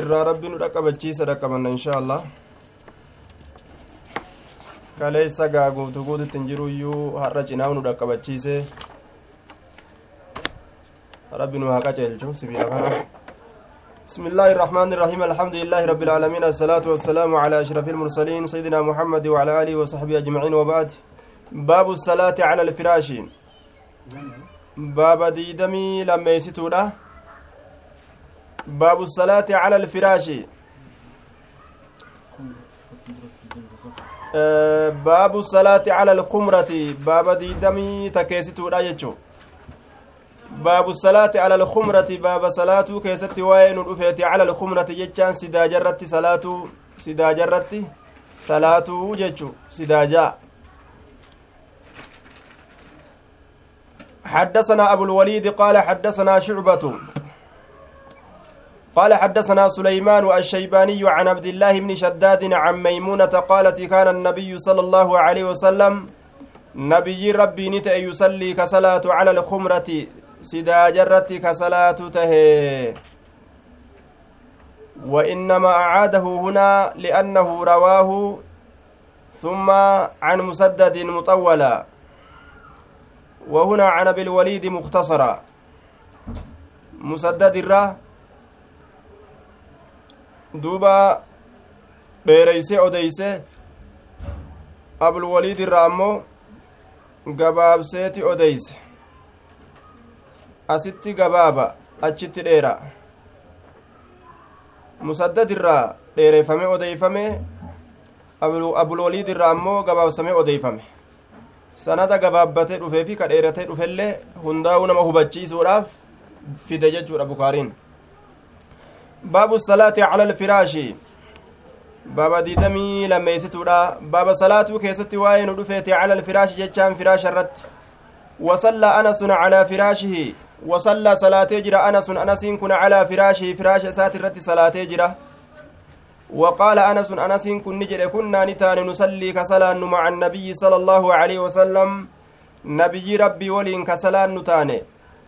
irraa rabbi nu dhaqqabachiisa dhaqqabanna insha allah kaleessa gaa guutu guututti hin jiru iyyuu har'a cinaa nu dhaqqabachiise rabbi nu haa qaceelchu sibiila kana بسم الله الرحمن الرحيم الحمد لله رب العالمين الصلاة والسلام على أشرف المرسلين سيدنا محمد وعلى آله وصحبه أجمعين وبعد باب الصلاة على الفراش باب ديدمي لما يستودا باب الصلاة على الفراش. آه، باب الصلاة على الخمرة. باب ديدمي تكيستودا يجو. باب الصلاة على الخمرة. باب صلاة كيست وين رفيت على الخمرة جتان سدا جرت صلاة سدا جرت صلاة جتشو سدا جاء حدثنا أبو الوليد قال حدثنا شعبة. قال حدثنا سليمان الشيباني عن عبد الله بن شداد عن ميمونة قالت كان النبي صلى الله عليه وسلم نبي ربي نتأ يصلي كصلاة على الخمرة jarratti ka salaatu tahe وإنما أعاده هنا لأنه رواه ثم عن مسدد مطولا. وهنا عن أبي الوليد مختصرا. مسدد الرا duuba dheereyse odeyse abulwaliid irraa ammoo gabaabseeti odeyse asitti gabaaba achitti dheera. Musaddad irraa dheereeffame odeeyfame abulwaliid irraa ammoo gabaabsame odeeyfame sanada gabaabbatee dhufeefi ka dheeratee dhufellee hundaa'uu nama hubachiisuudhaaf fide jechuudha bukaariin. Salaati cala alfiraashi baaba diidamii lammeessituudha baaba salaatuu keessatti waa'ee nu dhufeete cala alfiraashi jechaan firaasha irratti وصلى أنس على فراشه. وصلى صلاة جرى أنس أنس كن على فراشه. فراش سات الرت صلاة جرى. وقال أنس أنس كن نجد كنا نتان نصلي كسلان مع النبي صلى الله عليه وسلم. نبي ربي ولين كسلان نتان.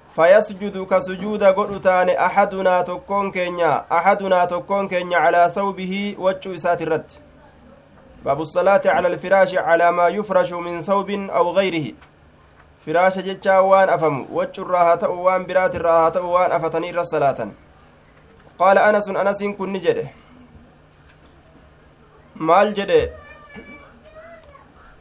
فيسجد كسجود قرتان أحدنا تكون كينيا أحدنا تكون كينيا على ثوبه وجه سات الرت باب الصلاة على الفراش على ما يفرش من ثوب أو غيره firaasha jechaa waan afamu waccurraa haa ta'u waan biraatirraa haa ta'u waan afatanii irra salaatan qaala anasun anasiin kun ni jedhe maal jedhe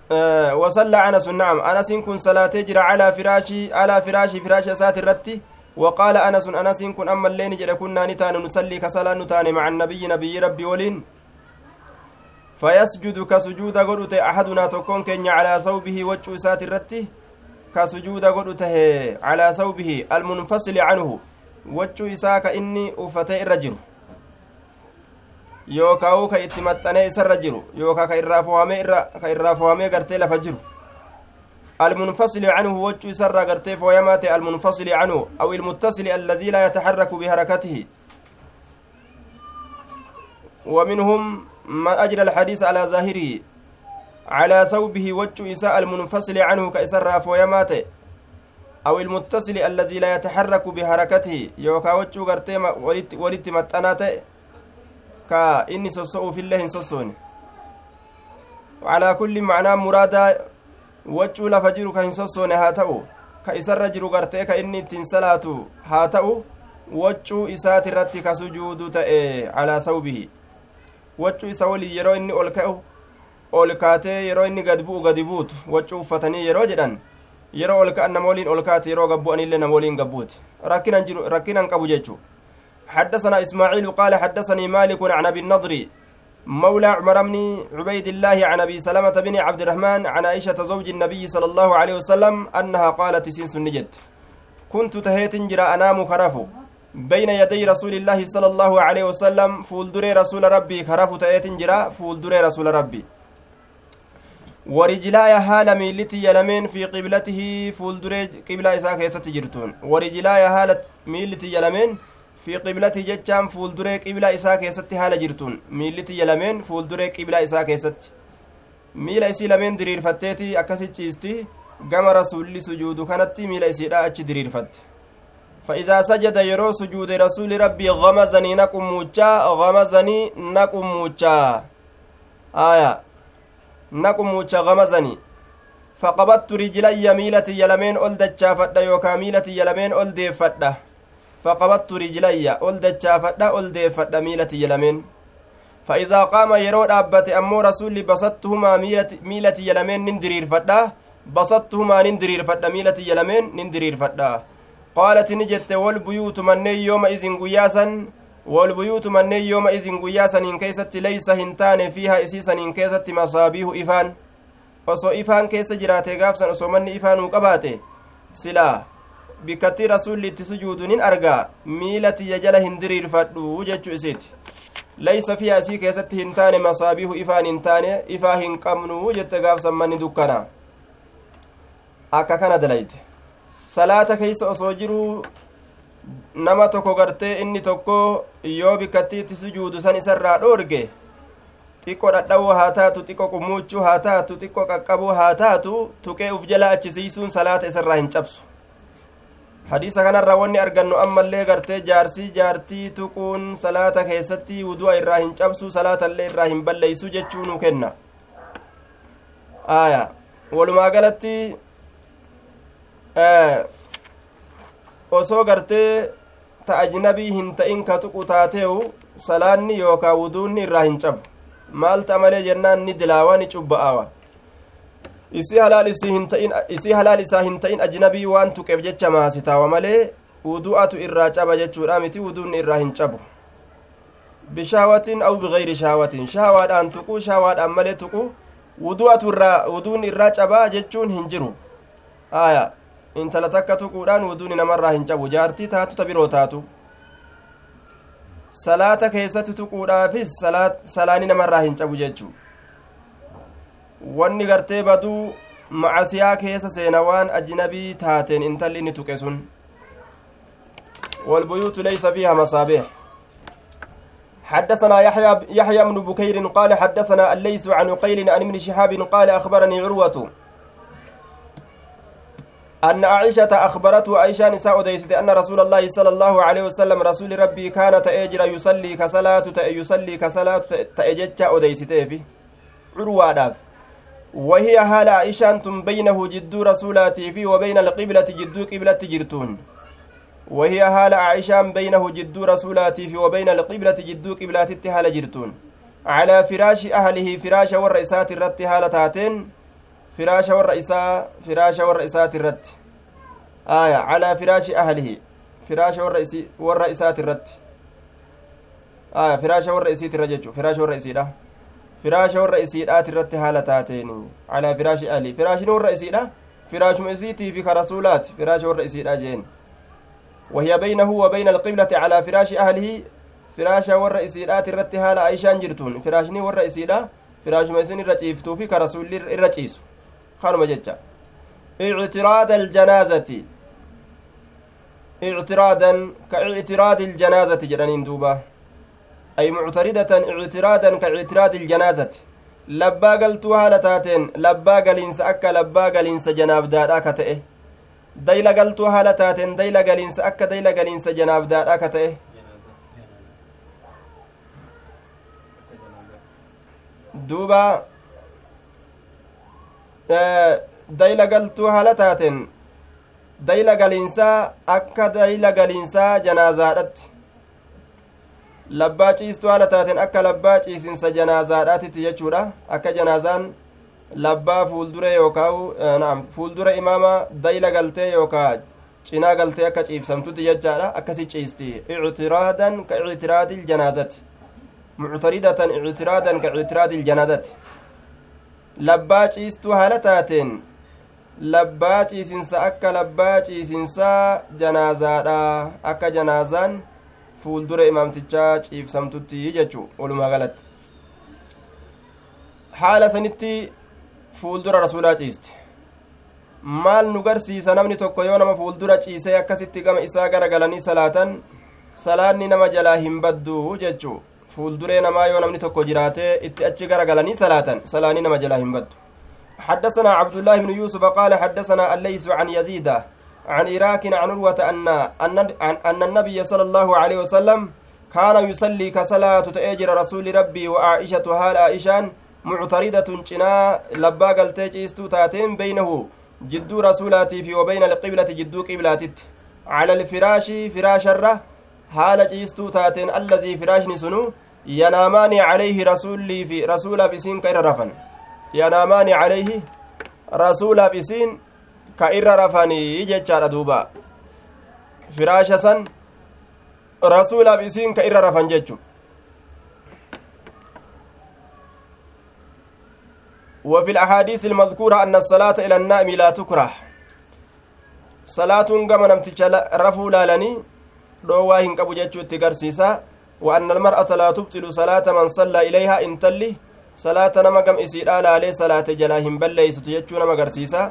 wasalla anasun nacam anasiin kun salaatee jira calaa firaashii alaa firaashii firaasha isaati irratti وقال أنس أنس كن أما اللين جد كنا نتان نصلي كسلا نتان مع النبي نبي ربي ولين. فيسجد كسجود قرؤت أحدنا تكون كن على ثوبه وجه سات الرتي. كسجود تهي على ثوبه المنفصل عنه. وجه إساك إني أفتي الرجل. Yookaa ka itti maxxanee isarra jiru yookaa ka irraa fohamee ka irraa fohamee gartee lafa jiru. المنفصل عنه وجه سر غرتي فويمات المنفصل عنه أو المتصل الذي لا يتحرك بحركته ومنهم من أجرى الحديث على ظاهره على ثوبه وجه إساء المنفصل عنه كإسر فويمات أو المتصل الذي لا يتحرك بحركته يوكا وجه غرتي ولت متنات كا إني سوسو في الله سوسون وعلى كل معنى مرادا وجه لفجر كان سوسون هاتو كإسر جرو غرتي كإني تنسلاتو هاتو وجه إسات الرتي كسجود تأي على ثوبه وجه إسا ولي يرو إني أولكأو ol kaatee yeroo inni gad bu'u gadi buutu waccuu uffatanii yeroo jedhan yeroo ol ka'an nama waliin ol kaate yeroo gabbu'anillee nama waliin gabbuuti rakkinan qabu jechuu حدثنا إسماعيل قال حدثني مالك عن أبي النضر مولى عمر بن عبيد الله عن أبي سلمة بن عبد الرحمن عن عائشة زوج النبي صلى الله عليه وسلم أنها قالت سنس النجد. كنت تهيت جرى أنام كرفو بين يدي رسول الله صلى الله عليه وسلم فولدري رسول ربي كرفو تهيت جرى فولدري رسول ربي. ورجلاي حال ميلتي يلمين في قبلته فولدري قبلة إساء جرتون. ورجلاي حال ميلتي يلمين في قبلته جتشام فولدري قبلة إساء كيست حال جرتون ميلتي يلمين فولدري قبلة إساء كيست miila isii lameen diriirfatteeti akkasi ciisti gama rasuulli sujuudu kanatti miila isiidha achi diriirfatte. فإذا سجد يرو سجود رسول ربي غمزني نقم موجا غمزني نقم موجا آية نقم موجا غمزني فقبضت رجلي ميلتي يلمين أول دجافة يوكا ميلتي يلمين أول فقبضت رجلي أول دجافة أول ديفة ميلتي يلمين فإذا قام يرو دابت أمو رسولي بسطهما ميلتي يلمين نندرير فدا بسطهما نندرير فدا ميلتي يلمين نندرير فدا قالت نجت والبيوت من يوم إذن قياسا والبيوت من يوم إذن قياسا إن كيست ليس هنتان فيها إسيسا إن كيست مصابيه إفان osoo ifaan keessa jiraate gaafsan osoo manni ifaanuu qabaate silaa. Bikkattii rasulli itti sujuudu nin argaa. Miila tiyya jala hin diriirfadhu jechuu isiiti. Laysa fiha isii keessatti hin taane masaabiihu ifaan hin taane ifaa hin qabnu jette gaafsan manni dukkana. Akka kana dalayte salaata keeysa osoo jiruu nama tokko gartee inni tokko yoo bikkattiitti sujuudu san isarraa dhoorge xiqqo dhadhawuu haa taatu xiqqo qummuuchuu haa taatu xiqqo qaqqabuu haa taatu tuqee uf jala achisiisuun salaata isarraa hin cabsu hadiisa kanarraa wanni argannu ammallee gartee jaarsii jaartii tuquun salaata keessatti wudu'a irraa hin cabsu salaatallee irraa hin balleeysu jechuu nu kenna. Aya walumaa galatti osoo gartee ta ajnabii hin ta'in ka tuqu taateewu salaanni yookaa wuduunni irraa hin cabu maalta malee jennaan ni dilaawa ni cubba'aawa isii halaal isaa hin ta'in ajnabii waan tuqeef jecha maasitaawa malee wudu'atu irraa caba jechuudha. Miti wuduunni irraa hin cabu. Bishaawatin aw bigayri shaawatin. Shaawaadhaan tuqu shaawaadhaan malee tuqu wudu'atu irraa wuduunni irraa cabaa jechuun hin jiru. Aya intala takka tuquudhaan wuduuni namarraa hin cabu. Jaartii taatu ta biroo taatu. Salaata keessatti tuquudhaafis salaani namarraa hin cabu jechuu wanni gartee baduu macasiyaa keessa seena waan ajnabii taateen intalli inni tuqe sun. والبيوت ليس فيها مصابيح حدثنا يحيى يحيى بن بكير قال حدثنا الليث عن قيل عن ابن شهاب قال اخبرني عروه أن عائشة أخبرته عائشة نساء ديست أن رسول الله صلى الله عليه وسلم رسول ربي كان تأجر يصلي كصلاة يصلي كصلاة تأجج أديسته في عروة داف وهي هال عائشة بينه جد رسولاتي في وبين القبلة جد قبلة جرتون. وهي هال عائشة بينه جد رسولاتي في وبين القبلة جد قبلة هال جرتون. على فراش أهله فراش والرئيسات الرت firaasha warra isaa firaasha warra isaati irratti aya calaa firaashi ahlihi firaasha warra isaati irratti aya firaasha warra isiiti irra jechu firaasha warra isiidha firaasha warra isiidhaati irratti haala taateeni calaa firaashi ahlihi firaashini warra isiidha firaashuma isiitii fi ka rasuulaati firaasha warra isiidha jeen وهي بينه وبين القبلة على فراش أهله فراش ور إسيرات الرت هالا عيشان جرتون فراشني ور إسيرا فراش ما يسن الرجيفتو في كرسول الرجيسو kanuma jecha ictiraada aljanaazati ictiraadan ka ictiraadi iljanaazati jedhaniin muctaridatan ictiraadan ka ictiraadi iljanaazati labbaa galtuu haala taateen labbaa galiinsa akka labbaa galiinsa janaabdaadha ka ta'e dayla galtuu haala taateen dayla galiinsa akka dayla galiinsa janaabdaadha ka ta'e duuba dayla galtuu haala taateen dayla galiinsaa akka dayla galiinsaa janaazaadhatti labbaa ciistuu haala taateen akka labbaa ciisinsa janaazaadhaatitti jechuudha akka janaazaan labbaa fuuldure yookaa naam fuuldura imaama dayla galtee yookaa cinaa galtee akka ciibsamtutti jechaadha akkasi ciisti ictiraadan ka ictiraadi iljanaazati muctaridatan ictiraadan ka ictiraadi iljanaazati labbaa ciistuu haala taateen labbaa ciisinsa akka labbaa ciisinsaa janaazaadha akka janaazaan fuuldura imaamtichaa ciibsamtutti jechuu walumaa galatti haala sanitti fuuldura rasuulaa ciiste maal nu garsiisa namni tokko yoo nama fuuldura ciisee akkasitti gama isaa gara galanii salaatan salaanni nama jalaa hin baddu jechuu fuulduree namaa yoo namni tokko jiraatee itti achi garagalanii salaatan salaanii nama jalaa hin baddu حدثنا عبد الله بن يوسف قال حدثنا الليث عن يزيد عن إراك عن عروة أن أن النبي صلى الله عليه وسلم كان يصلي كصلاة تأجر رسول ربي وعائشة هال عائشان معتردة جنا لبا قلتي تاتين بينه جدو رسولاتي في وبين القبلة جدو قبلاتت. على الفراش فراش الرة haala ciistuu taateen allazii firaashni sunu yanaamaani calayhi rasuullii fi rasuulaaf isiin ka irra rafan yanaamaani calayhi rasuulaaf ka irra rafanii jechaadha duuba. Firaasha san rasuulaaf isiin ka irra rafan jechu وفي الأحاديث المذكورة أن الصلاة إلى النائم لا تكره صلاة كما نمتج رفو لالني dhoowwaa hin qabu jechuu itti garsiisa. وأن المرأة لا تبطل صلاة من صلى إليها إن تلي صلاة نما قم إسيرا لالي صلاة جلاهم بل ليست يجو نما قرسيسا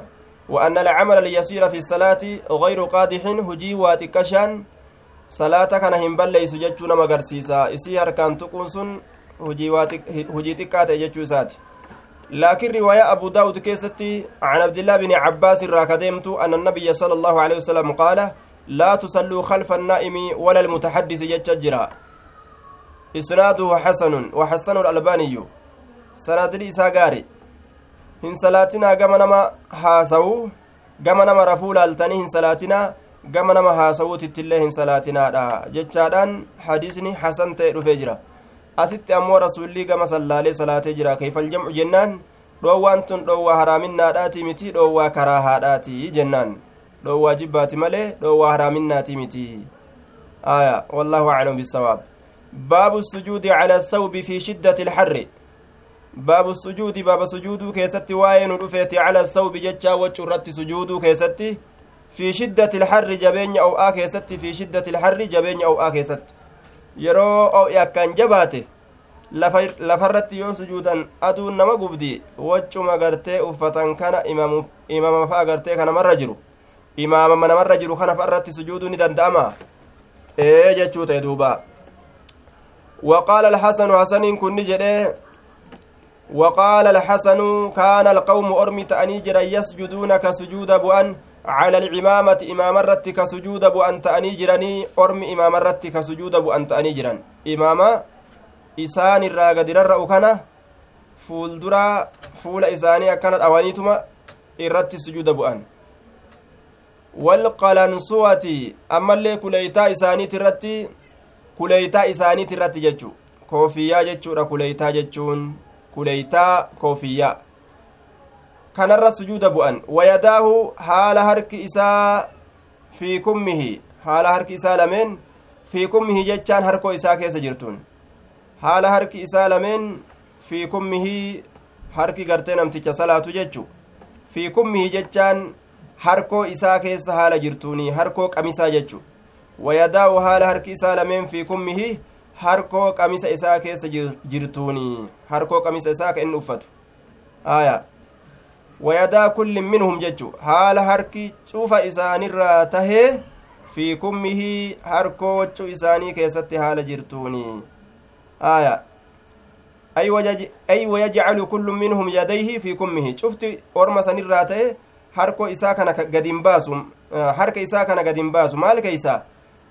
وأن العمل ليسير في الصلاة غير قادح هجي واتكشان. صلاة كان هم بل ليس يجو نما قرسيسا إسي هركان تكون سن هجي تكات يجو ساتي لكن رواية أبو داود كيستي عن عبد الله بن عباس الراكدمت أن النبي صلى الله عليه وسلم قال لا تصلوا خلف النائم ولا المتحدث جججرا إسناده حسن وحسن الألباني. سند إسا غاري hin salaatinaa gama nama haasawuu gama nama rafuu laaltanii hin salaatinaa gama nama haasawuutittillee hin salaatinaadha jechaadhaan hadiisni hasan ta'e dhufee jira asitti ammoo rasuulli gama sallaalee salaatee jira kayfal jamcu jennaan dhoowwaan tun dhoowwaa haraaminnaadhaati miti dhoowwaa karaahaadhaati jennaan dhoowwaa jibbaati malee dhoowwaa haraaminnaati miti aya wallahu aclam bisawaab baabu sujuudi cala athawbi fi shiddati ilxarri baabu sujuudi baaba sujuuduu keessatti waa'ee nu dhufeeti cala athawbi jechaa waccu irratti sujuuduu keessatti fi shiddati ilxarri jabeenya ow'aa keessatti fi shiddati ilxarri jabeenya ow'aa keessatti yeroo o'e akkaan jabaate lafarratti yoo sujuudan aduun nama gubdi waccuma gartee uffatan kana imama fa agartee kanamarra jiru imaamama namarra jiru kana irratti sujuuduu ni danda'ama ee jechuu ta'e duuba وقال الحسن حسن كن جده وقال الحسن كان القوم أرمي تأني جرا يسجدون كسجود بؤن على الإمامة إمام الرت كسجود بؤن تأني جراني أرمي إمام الرت كسجود بؤن تأني جران. إماما إسان الراقد ررأ كان فول درا فول إساني كانت أوانيتما إرت سجود بؤن. walqalansuwati ammallee kuleeytaa isaaniit irratti kuleeytaa isaaniit irratti jechu koofiyyaa jechuudha kuleeytaa jechuun kuleeytaa koofiyyaa kanarra sujuuda bu'an wayadaahu haala harki isaa fi kummihi haala harki isaa lameen fi kummihi jechaan harkoo isaa keessa jirtuun haala harki isaa lameen fi kummihi harki gartee namticha salaatu jechu fi kummihi jechaan harkoo isaa keessa haala jirtuuni harkoo qamisaa jechu wayadaa'u haala harki isaa lameen fi kummihi harkoo qamisa isaa keessa jirtuuni harkoo qamisa isaa ka inni uffatu aya wayadaa kullin minhum jechu haala harki cufa isaanirraa tahee fi kummihi harkoo waccuu isaanii keessatti haala jirtuuni aya ay wayajcalu kullu minhum yadayhi fi kummihi cufti orma sanirraa ta'e harkoo isaa kana gadin baasu harka isaa kana gadin baasu maal keeysa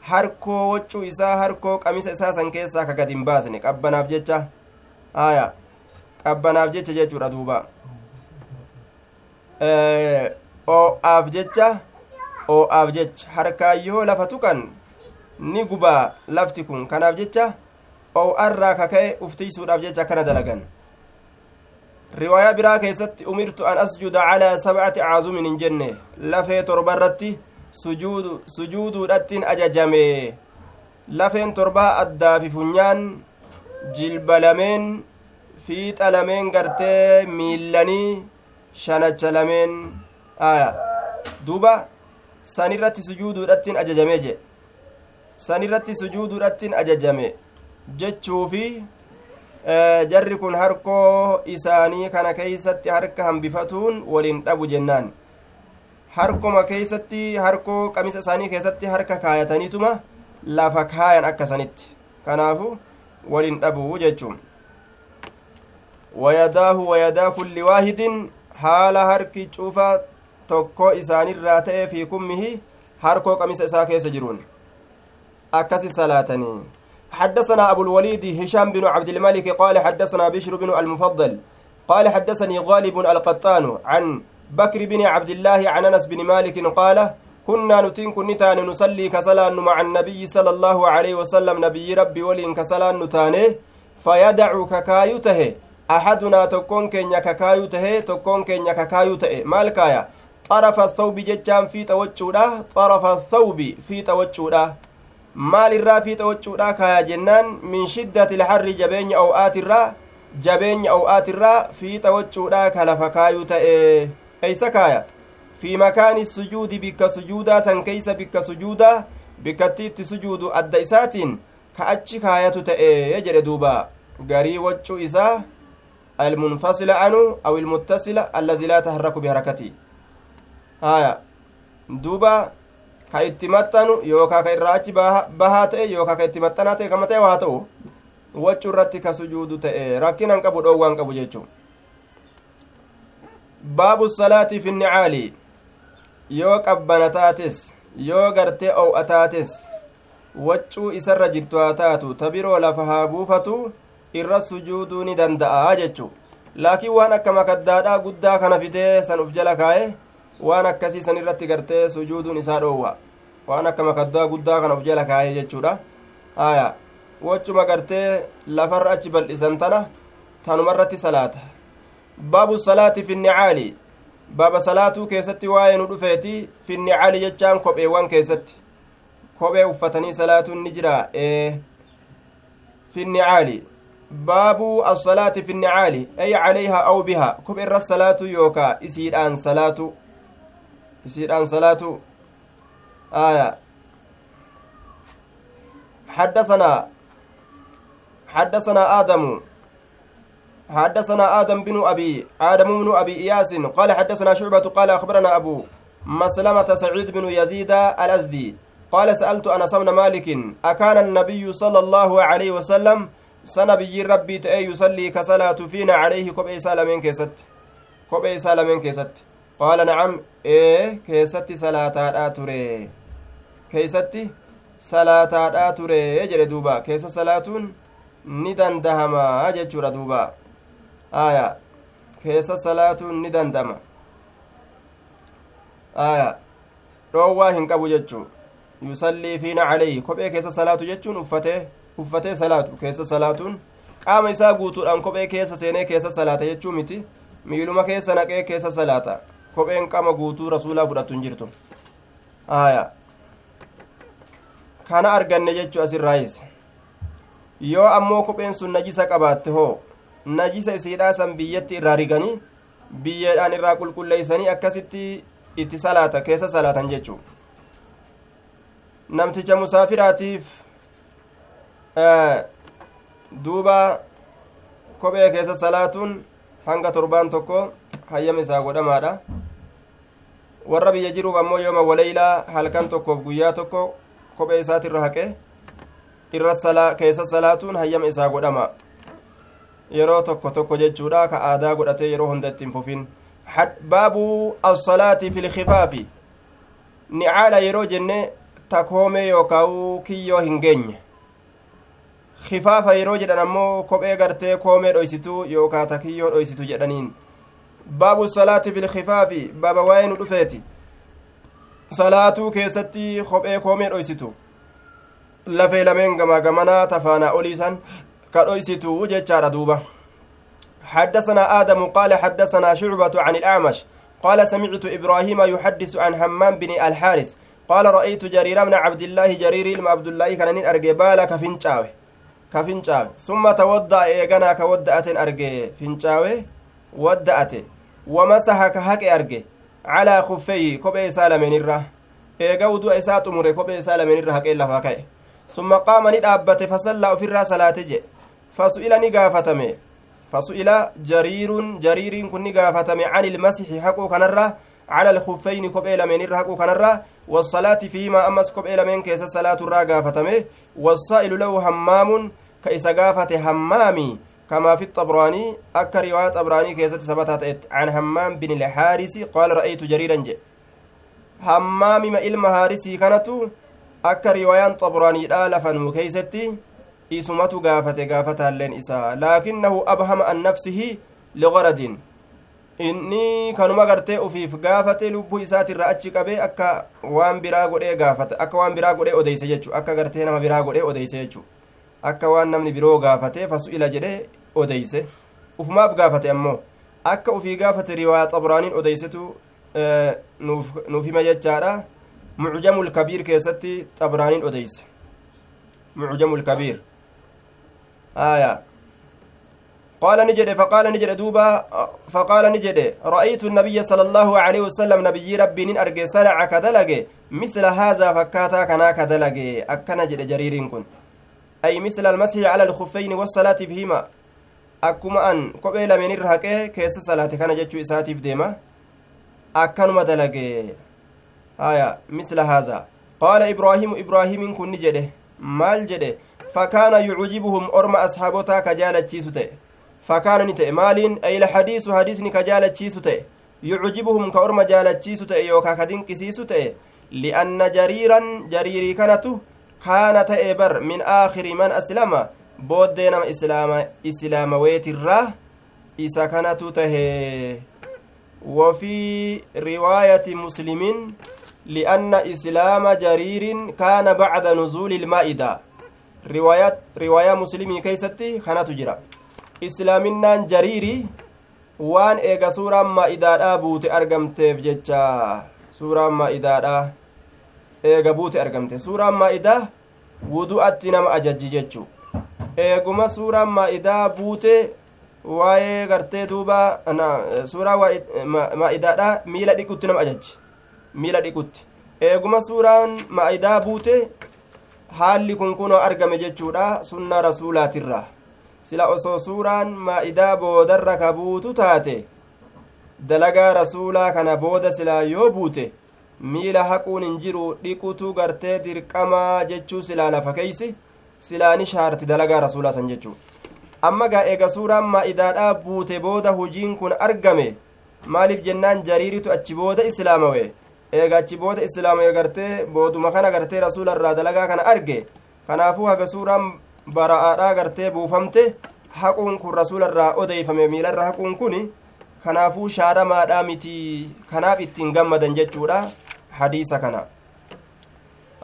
harkoo waccuu isaa harkoo qamisa isaa san keessaa ka gadin baasne qabbanaaf jecha. Aya qabbanaaf jecha jechuudha duuba. Oo'aaf jecha oo'aaf jecha. Harkaayyoo lafa tuqan ni gubaa lafti kun kanaaf jecha oo'arraa kaka'e uftiisuudhaaf jecha akkana dalagan. Riwaayaa biraa keessatti umirtu an asjuda calaa sabcati caazumin hin jenne. Lafee torba irratti sujuuduudhattiin ajajame. Lafeen torbaa addaa fi funyaan jilba lameen fiixa lameen gartee miillanii shanacha lameen aya duuba sanirratti sujuuduudhattiin ajajame je sanirratti sujuuduudhattiin ajajame jechuufi jarri kun harkoo isaanii kana keeysatti harka hambifatuun waliin dhabu jennaan harkoma keeysatti harkoo qamisa isaanii keessatti harka kaayataniituma lafa kaayan akkasanitti kanaafu waliin dhabu jechuun wayadaahu wayadaa kulli waahidin haala harki cufa tokko isaanirraa ta'e fi kummihi harkoo qamisa isaa keessa jiruun akkasi salaatanii حدثنا أبو الوليد هشام بن عبد الملك قال حدثنا بشر بن المفضل قال حدثني غالب القطان عن بكر بن عبد الله عن أنس بن مالك قال كنا نتين كنتان نصلي كسلان مع النبي صلى الله عليه وسلم نبي ربي ولين كسلان نتانه فيدع ككايته أحدنا تكون كينيا ككايته تكون كينيا ككايته مال كايا طرف الثوب جتشان في توجودا طرف الثوب في توجودا. maal irraa fiixa wachuudha kaya jennaan min shiddati ilharri jabeenya ow'aatirraa jabeenya ow'aatirraa fiixa wachuudha ka lafa kaayuu ta'e eeysa kaaya fi makaani sujuudi bikka sujuudaa san keeysa bikka sujuudaa bikkatti itti sujuudu adda isaatiin ka achi kaayatu ta'e jedhe duuba garii waccuu isaa almunfasila anu aw ilmuttasila allazi laa taharraku biharakati haya duuba ka itti maxxanu yookaa ka irraa achi bahaa ta'e yookaa ka itti maxxanaa ta'e kama ta'e waa ta'u waccu irratti ka sujuudu ta'e rakkinan qabu dhoowwaan qabu jechuu baabu salaati fi nicaali yoo qabbana taates yoo gartee ow'a taates waccuu isarra jirtu haa taatu ta biroo lafa haa buufatu irra sujuuduu ni danda'a jechu laakiin waan akka makaddaadhaa guddaa kana fidee san uf jala kaa'e waan akkasii san irratti gartee sujuuduun isaa dhoowwa waan akka makaddaa guddaa kana uf jala kaayee jechuudha aya wachuma gartee lafarra achi bal'isan tana tanumarratti salaata baabu salaati fi nicaali baaba salaatuu keessatti waa'ee nu dhufeeti fi nicaali jechaan kopheewwan keessatti kophee uffatanii salaatuun ni jira ee fi nicaali baabu assalaati fi nicaali ay calayhaa aw bihaa kophee irra salaatu yookaa isiidhaan salaatu isiidhaan salaatu آية حدثنا حدثنا آدم حدثنا آدم بن أبي آدم بن أبي إياس قال حدثنا شعبة قال أخبرنا أبو مسلمة سعيد بن يزيد الأزدي قال سألت أنس بن مالك أكان النبي صلى الله عليه وسلم؟ سنبي ربي تأي يصلي كصلاة فينا عليه كبئي سالمين كيست. كبئي سالمين كيست. قال نعم إيه كيست صلاة keeysatti salaataadhaa ture jedhe duuba keessa salaatuun ni dandahamaa jechuudha duuba aya. Keessa salaatuun ni dandama. Aya. Dhoowwaa hin qabu jechuu yusallii fiina calayhi kophee keessa salaatu jechuun uffatee uffatee salaatu. Keessa salaatuun qaama isaa guutuudhaan kophee keessa seenee keessa salaata jechuu miti. Miiluma keessa naqee keessa salaata. Kopheen qaama guutuu rasuulaa fudhattu hin jirtu. Aya. Kana arganne jechuu asirraayis. Yoo ammoo kopheen sun najisa qabaatte hoo najisa isiidhaa san biyyatti irraa riganii biyyeedhaan irraa qulqulleeysanii akkasitti itti salaata keessa salaatan jechuu namticha musaafiraatiif duuba kophee keessa salaatuun hanga torbaan tokko hayyama isaa godhamaadha warra biyya jiruuf ammoo yooma waleeylaa halkan tokkoof guyyaa tokko kophee isaatirra haqe irra keessa salaatuun hayyama isaa godhama yeroo tokko tokko jechuudha ka aadaa godhatee yeroo hunda ittiin fufin baabu assalaati fi lkifaafi nicaala yeroo jenne takoomee yookaa'u kiyyoo hin geenye kifaafa yeroo jedhan ammoo kophee gartee koomee dhoysituu yookaa ta kiyyoo dhoysitu jedhaniin baabu salaati fi lkifaafi baaba waa'ee nu dhufeeti salaatuu keessatti kophee koomee dhoysitu lafee lameen gamaa gamanaa tafaanaa ka dhoysitu jechaadha duuba حدثنا آدم قال حدثنا شعبة عن الأعمش. قال سمعت إبراهيم يحدث عن همام بن الحارث. قال رأيت جرير بن عبد الله جرير بن عبد الله كان أرجي بالا كفنشاوي كفنشاوي ثم توضأ إيغانا كودأت أرجي فنشاوي ودأت ومسح كهك أرجي calaa kuffeyi kophee isaa lameen irra eega wudu'a isaa xumure kophee isaa lameen irra haqee lafaa ka'e summa qaama ni dhaabbate fasallaa gaafatame fasu'ila jariirun jariiriin kun ni gaafatame can ilmasixi haquu kanarra على الخفين كوبي لمن الرهق كنرا والصلاة فيما أمس كوبي لمن كيس الصلاة الراقة فتمه والصائل له همام كيس قافة همامي كما في الطبراني أكا رواية طبراني كيست ثبتت عن همام بن الحارث قال رأيت جريرا جي hammaamima ilma haarisii kanatu akka riwaayaan xabraaniidha lafanuu keeysatti isumatu gaafate gaafataalleen isaa. Laakinnahu abhama an nafsihi ligaradin inni kanuma gartee ufiif gaafate lubbuu isaatirra achi qabee akka waan biraa godhee gaafate akka waan biraa godhee odeyse jechu akka gartee nama biraa godhee odeyse jechu akka waan namni biroo gaafate fasu'ila jedhee odeyse. Ufumaaf gaafate ammoo akka ufii gaafate riwaayaa xabraaniin odeysetu nuuf hima jechaadha. Mucjamul kabiir keessatti xabraaniin odeyse. Mucjamul kabiir aya قال نجد فقال نجد دوبا فقال نجد رأيت النبي صلى الله عليه وسلم نبي ربي نين أرجي سنع كدلج مثل هذا فكاتا كنا كدلج أكنا جد جرير كن. أي مثل المسح على الخفين والصلاة فيهما. أكما أن قبل من الرهقه كيس صلاة كان جتشو إساتي بديما. أكنما دلج آية مثل هذا. قال إبراهيم إبراهيم كن نجده. مال جده. فكان يعجبهم أرم أصحابتا كجالة maaliin ayla hadiisu hadiisni ka jaalachiisu ta'e yucjibuhum ka orma jaalachiisu ta'e yookaa ka dinqisiisu ta'e li'anna jariiran jariirii kanatu kaana ta'e bar min aakhiri man aslama booddee nama islaama islaamaweetirraa isa kanatu tahe وفي رواية مسلم لأن إسلام جرير كان بعد نزول المائدة رواية مسلمي كيستي خانة جرا islaaminaan jariiri waan eega suuraan maa'idaadhaa buute argamteef jecha suuraan maa'idaadhaa eega buute argamte suuraan maa'idaa wudu'atti nama ajajji jechu eeguma suuraan maa'idaa buute waa'ee gartee duuba suuraa maa'idaadhaa miila dhiqutti nama ajajji miila dhiqutti eeguma suuraan maa'idaa buute haalli kun kunoo argame jechuudha sunnaa rasuulaatirraa sila osoo suuraan maa'idaa boodarra ka buutu taate dalagaa rasuulaa kana booda silaa yoo buute miila haquun hin jiru dhiqutu gartee dirqamaa jechuu silaa lafa keeysi silaa ni shaarti dalagaa rasuulaa san jechuu. Amma gaa eega suuraan maa'idaadhaa buute booda hujiin kun argame maaliif jennaan jariiritu achi booda islaamawe eega achi booda islaamawe gartee booduma kana gartee rasuula irraa dalagaa kana arge kanaafuu haga suuraan bara'aadhaa gartee buufamte haquun kun rasuula irraa odeeyfame miilarra haquun kun kanaafuu shaaramaadhaa miti kanaaf ittiin gammadan jechuudha hadiisa kana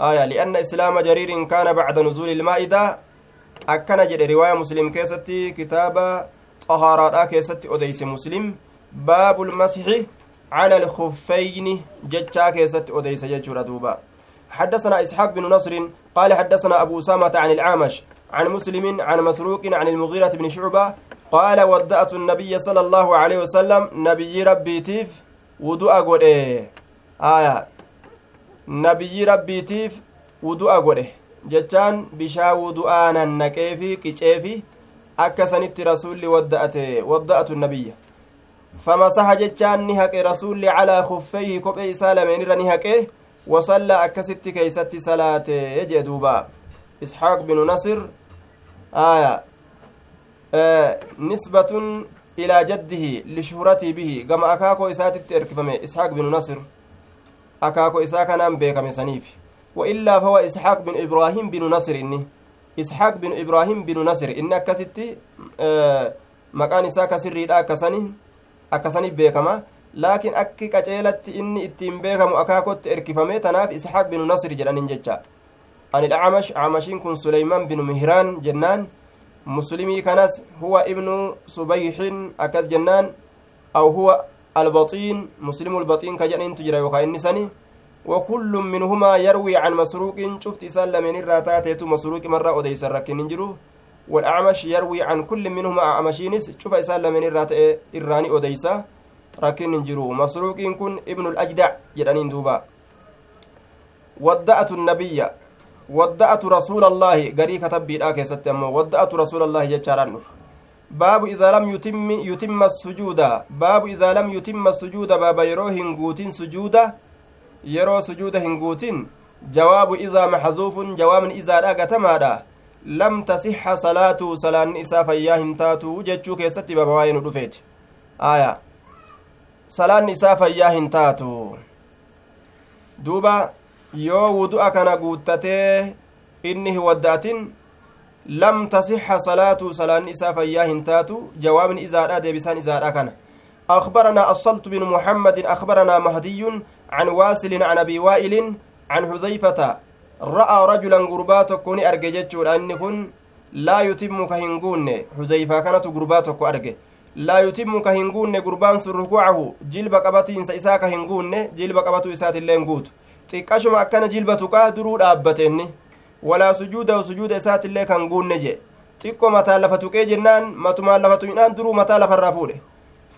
aya lianna islaama jariirin kaana bacda nuzuuli ilmaa'ida akkana jedhe riwaaya muslim keessatti kitaaba xahaaraadhaa keessatti odeyse muslim baabu lmasixi cala alkuffayni jechaa keessatti odeyse jechuudha duuba حدثنا إسحاق بن نصر قال حدثنا أبو أسامة عن الأعمش عن مسلم عن مسروق عن المغيرة بن شعبة قال ودأت النبي صلى الله عليه وسلم نبي ربي تيف ودوء قد آية. نبي ربي تيف ودوء قد جتان بشا ودوءانا نكيفي كيشيفي أكسنت رسول ودأت ودأت النبي. فمسح جتان نهك رسول على خفيه كبئي سالمين رنهكه وصلى أكست كيست صلاة يجدوبا إسحاق بن نصر آية آه نسبة إلى جده لشهرته به. كما أكاكو إسات إركفمي إسحاق بن نصر أكاكو إساك نام بيكم سنيف. وإلا فهو إسحاق بن إبراهيم بن نصر إني. إسحاق بن إبراهيم بن نصر إن أكستي آه مكان إساك سري أكسني أكسني بيكما laakiin akki qaceelatti inni ittiin beekamu akaakotti erkifame tanaaf isxaaq binu nasri jedhanin jecha. عن الأعمش أعمشين كن سليمان بن مهران جنان مسلمي كنس هو ابن صبيح أكز جنان أو هو البطين مسلم البطين كجن تجرى وكاين نسني وكل منهما يروي عن مسروق شفت سلم من الراتات مسروق مرة أديس الركن نجرو والأعمش يروي عن كل منهما أعمشينس شوف سلم من الرات إراني أديسا ركن نجرو مسروق كن ابن الأجدع جدانين دوبا ودأت النبي wadda'atu rasuulallaahi garii katabbiidhaa keessatti ammoo wadda'atu rasuulallaahi jechaadhaan dhufa baabu idaa lam yutimma sujuuda baabu idaa lam yutimma sujuuda baaba yeroo hin guutin sujuuda yeroo sujuuda hin guutin jawaabu idaa maxzuufun jawaabni izaadha gatamaadha lam tasixxa salaatu salaanni isaa fayyaa hin taatu jechuu keessatti baaba waa'ee nu dhufeeti aya salaanni isaa fayyaa hin taatu duuba yoo wudu'a kana guuttatee inni hin wadda'atin lam tasixxa salaatu salaanni isaa fayyaa hin taatu jawaabni izaadha deebisaan izaadha kana أخبرنا الصلت بن محمد أخبرنا مهدي عن واسل عن أبي وائل عن حذيفة رأى رجلا قربات كوني أرججت لأن كن لا يتم كهنقون حذيفة كانت قربات أرجه laa yutimmu ka hin guunne gurbaan sun rukuucahu jilba qabatiinsa isaa ka hin guunne jilba qabatu isaatiilleen guutu xiqqashuma akkana jilba tuqaa duruu dhaabbatenni walaa sujuudahu sujuuda isaatillee kan guunne jee xiqqo mataa lafa tuqee jennaan matumaan lafa tuqinaan duruu mataa lafarraa fuudhe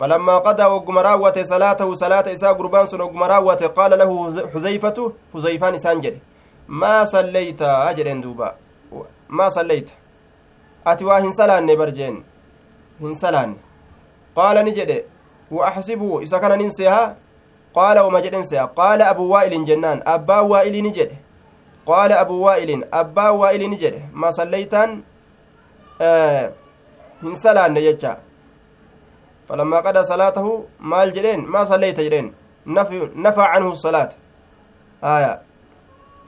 فلما قضى وقم راوت صلاته صلاة إساء قربان سن وقم راوت قال له حذيفة حذيفان إسان ما صليت؟ أجل دوبا. ما صليت؟ أتوا هنسلان برجين هنسلان. ni jedhe وأحسبه. إذا كان ننسيها؟ قال وما جد ننسيها. قال أبو وائل جنان. أبا وائل نجد. قال أبو وائل. أبا وائل نجد. ما صليتان؟ آه هنسلان يجا فلما قضى صلاته مال جدين. ما صليت جدين. نفع, نفع عنه الصلاة. آية.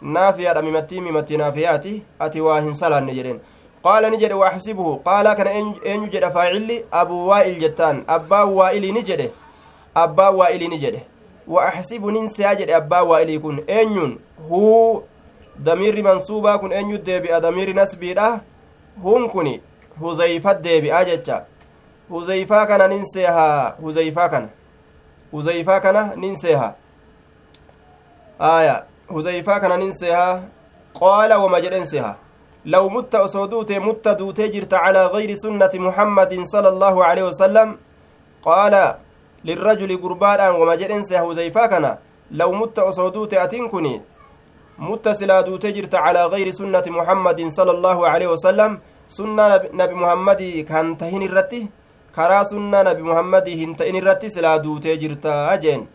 نافية ممتي ممتي نافياتي أتي واهن سلان جدين qaala ni jedhe waaxsibuhu qaala kana eenyu jedha faacilli abuu waa'il jettaan abbaa waa'ilii ni jedhe abbaa waa'ilii ni jedhe waaxsibu nin seyaa jedhe abbaa waa'ilii kun eenyuun huu damiirri mansuubaa kun eenyu deebi'a damiirri nasbiidha huun kun huzeyfat deebi'a jecha huzeyfaa kana nin seehaa huzeyfaa kana huzeyfaa kana nin seehaa aya huzeyfaa kana nin seehaa? Qaala wama jedhen لو مت أسودوت مت دوتي جرت على غير سنة محمد صلى الله عليه وسلم قال للرجل قربان وما جرين سيهو زيفا كان لو مت أسودوت أتنكني مت سلا دوتي جرت على غير سنة محمد صلى الله عليه وسلم سنة نبي محمد كان تهين الرتي sunnaa nabi muhammadii hin ta'in irratti silaa duutee jirta jeen.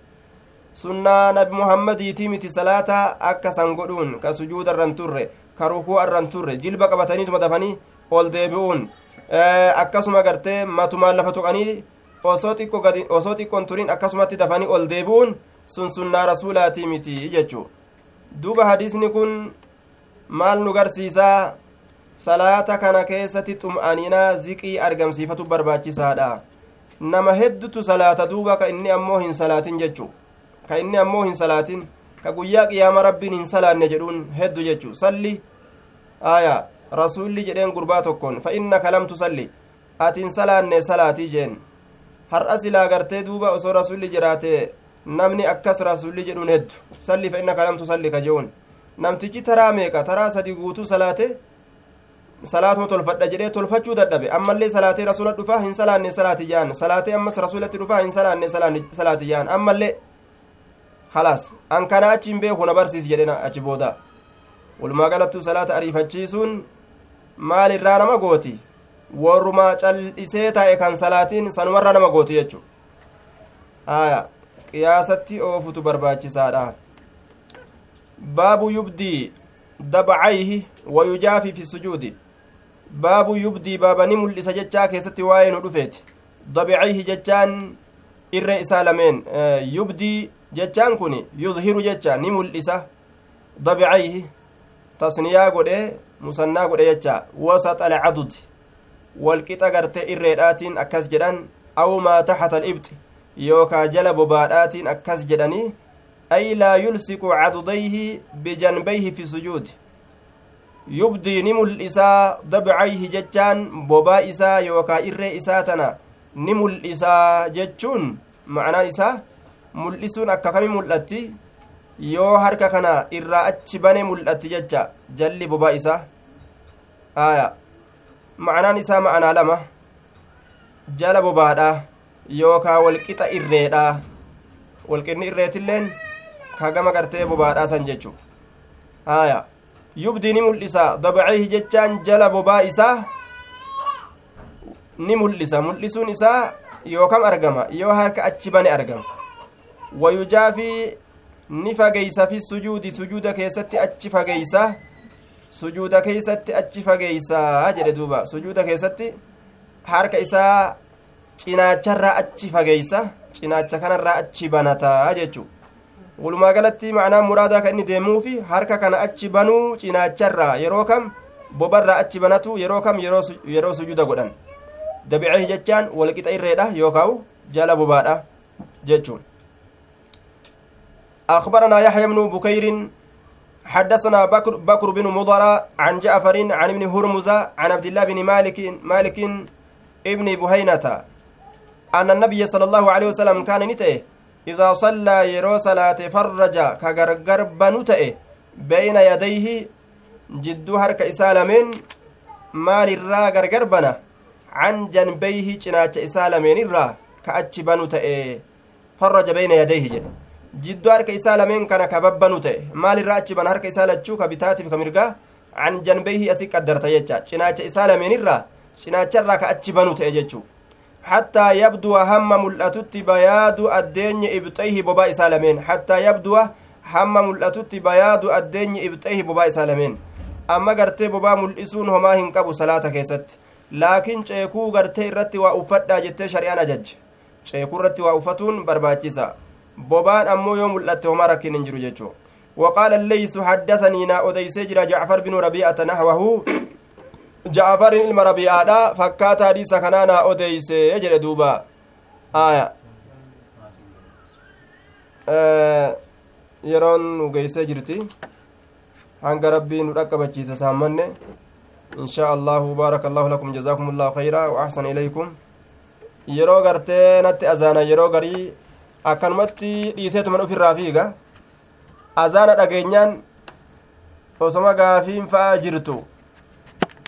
Sunnaa nabi muhammadiitii miti salaataa akka san godhuun ka sujuudarran turre ka rukuu arran turre jilba qabataniituma dafanii ol deebi'uun akkasuma gartee matumaan lafa tuqanii osoo xiqqoon turin akkasumatti dafanii ol deebi'uun sun sunnaa rasuulaatii miti jechuu duuba hadiisni kun maal nu garsiisaa salaata kana keessatti xum'aniinaa ziqii argamsiifatu barbaachisaadha nama heddutu salaata duuba ka inni ammoo hin salaatin jechuu ka inni ammoo hin salaatin ka guyyaa qiyaama rabbiin hin salaanne jedhuun heddu jechuu salli aya rasuulli jedheen gurbaa tokkoon fa innaka lam tusalli atiin salaanne salaatii jeen har'a silaa gartee duuba osoo rasulli jiraate namni akkas rasulli jedhuun heddu salli fa innaka lam tusalli ka je'uun namtichi taraa meeqa taraa sadi guutuu salaate salaatuma tolfadha jedhee tolfachuu dadhabe ammallee salaatee rasula dhufaa hin salaanne salaati jaan salaatee ammas rasulatti dhufaa hin salaanne salaati jaan ammallee halaas an kana achi hin beeku na barsiis jedhe achi booda walumaa galattuu salaata ariifachiisuun maal irraa nama gooti warrumaa cal'isee taa'e kan salaatiin sanumarraa nama gooti jechu aya qiyaasatti oofutu barbaachisaadha baabu yubdii dabcayhi wayujaafi fi sujuudi baabu yubdii baaba ni mul'isa jechaa keessatti waa'ee nu dhufeeti dabcayhi jechaan irree isaa lameen yubdii jechaan kun yuzhiru jecha ni mul'isa dabcayhi tasniyaa godhe musannaa godhe jecha wasaxa alcadud walqixa garte irreedhaatiin akkas jedhan aw maa taxata alibxi yookaa jala bobaadhaatiin akkas jedhanii ay laa yulsiqu cadudayhi bijanbayhi fi sujuudi yubdii ni mul'isaa dabcayhi jechaan bobaa isaa yookaa irree isaa tana ni mul'isaa jechuun ma'anaan isaa mul'isuun akka kami mul'atti yoo harka kana irraa achi bane mul'atti jecha jalli bobaa isaa aya ma'anaan isaa ma'anaa lama jala bobaadha yookaa walqixa irreedha walqinni irreetilleen kagama gartee bobaadhaa san jechu aya yubdii ni mul'isa dabcihi jechaan jala bobaa isaa ni mul'isa mul'isuun isaa yookam argama yoo harka achi bane argama wayujaafii ni fageeysa fi sujuudi sujuuda keessatti achi fageeysa sujuuda keeysatti achi fageeysa jedhe duuba sujuuda keessatti harka isaa cinaacharraa achi fageeysa cinaacha kanarraa achi banataa jechu walumaa galatti macnaan muraadaa kan inni deemuufi harka kana achi banuu cinaacharraa yeroo kam bobarraa achi banatu yeroo kam yeroo sujuda godhan dabicehi jechaan walqixa irreedha yookaa'u jala bobaadha jechuun أخبرنا يحيى بن بكير حدثنا بكر, بكر بن مضر عن جعفر عن ابن هرمز عن عبد الله بن مالك مالك ابن بهينة أن النبي صلى الله عليه وسلم كان نتئه إذا صلى يرو صلاة فرج كغرغر بنتئه بين يديه جدو هرك إسالمين مال الرا غرغر بنا عن جنبيه جناچ إسالمين الرا كأتش بنتئه فرج بين يديه جد. Jidduu harka isaa lameen kana ka babbanu ta'e maalirraa achi ban harka isaa lachuu ka bitaatiif ka mirgaa an janbeehi asii qaddarta jecha cinaacha isaa lameenirraa cinaacharraa ka achi banu ta'e jechuu hattaa yabduwa hamma mul'atutti bayaadu addeenyi ibxayhi bobaa isaa lameen hattaa yabduwa hamma mul'atutti bayaadu addeenyi ibxayhi bobaa isaa lameen amma gartee bobaa mul'isuun homaa hin qabu salaata keessatti laakiin ceekuu gartee irratti waa uffadhaa jettee shari'aan ajajje ceekuu irratti waa uffatuun barbaachisa bobaan ammoo yoo mul'atte homaa rakkin hin jiru jechuu وقال الليث حدثني نا أديس جرا جعفر بن ربيعة نحوه جعفر rabi'aadha fakkaata hadiisa kanaa naa odeyse jedhe duuba aya yeroon nu geeysee jirti hanga rabbii nu dhaqqabachiise saammanne in shaa allahu baaraka allahu lakum jazaakum allahu khayra wa axsana ilaykum yeroo gartee natti azaana yeroo garii akkanumatti dhiiseetuman ufirraa fiiga azaana dhageenyaan osoma gaafiin fa'a jirtu